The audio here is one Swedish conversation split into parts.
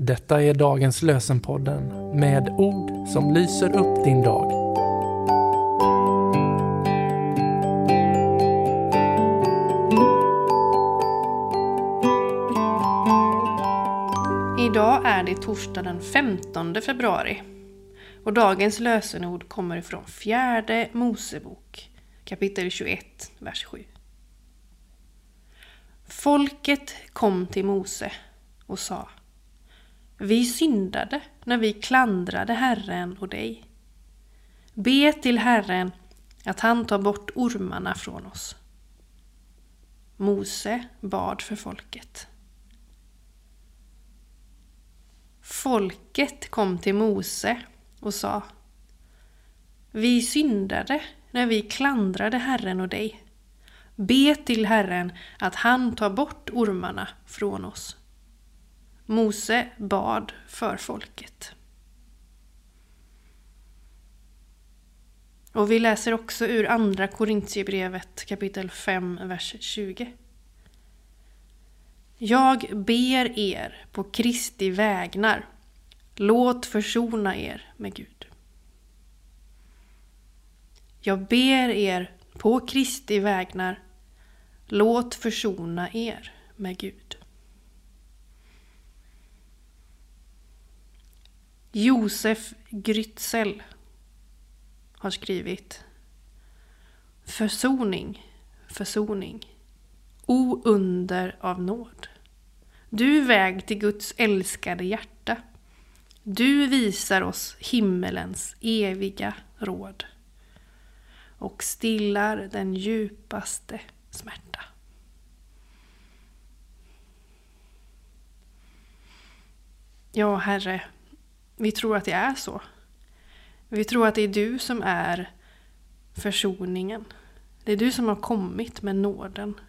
Detta är dagens lösenpodden med ord som lyser upp din dag. Idag är det torsdag den 15 februari. Och dagens lösenord kommer ifrån fjärde Mosebok, kapitel 21, vers 7. Folket kom till Mose och sa vi syndade när vi klandrade Herren och dig. Be till Herren att han tar bort ormarna från oss. Mose bad för folket. Folket kom till Mose och sa Vi syndade när vi klandrade Herren och dig. Be till Herren att han tar bort ormarna från oss. Mose bad för folket. Och vi läser också ur Andra Korintierbrevet kapitel 5, vers 20. Jag ber er på Kristi vägnar, låt försona er med Gud. Jag ber er på Kristi vägnar, låt försona er med Gud. Josef Grytzel har skrivit Försoning, försoning, o under av nåd. Du väg till Guds älskade hjärta. Du visar oss himmelens eviga råd och stillar den djupaste smärta. Ja, Herre, vi tror att det är så. Vi tror att det är du som är försoningen. Det är du som har kommit med nåden.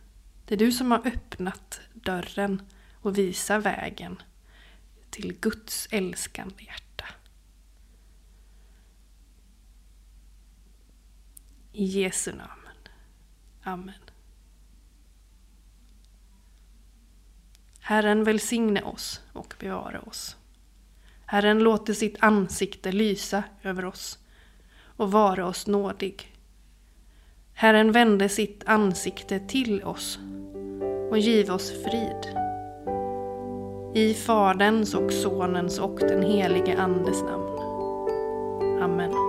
Det är du som har öppnat dörren och visar vägen till Guds älskande hjärta. I Jesu namn. Amen. Herren välsigne oss och bevara oss. Herren låter sitt ansikte lysa över oss och vara oss nådig. Herren vände sitt ansikte till oss och giv oss frid. I Faderns och Sonens och den helige Andes namn. Amen.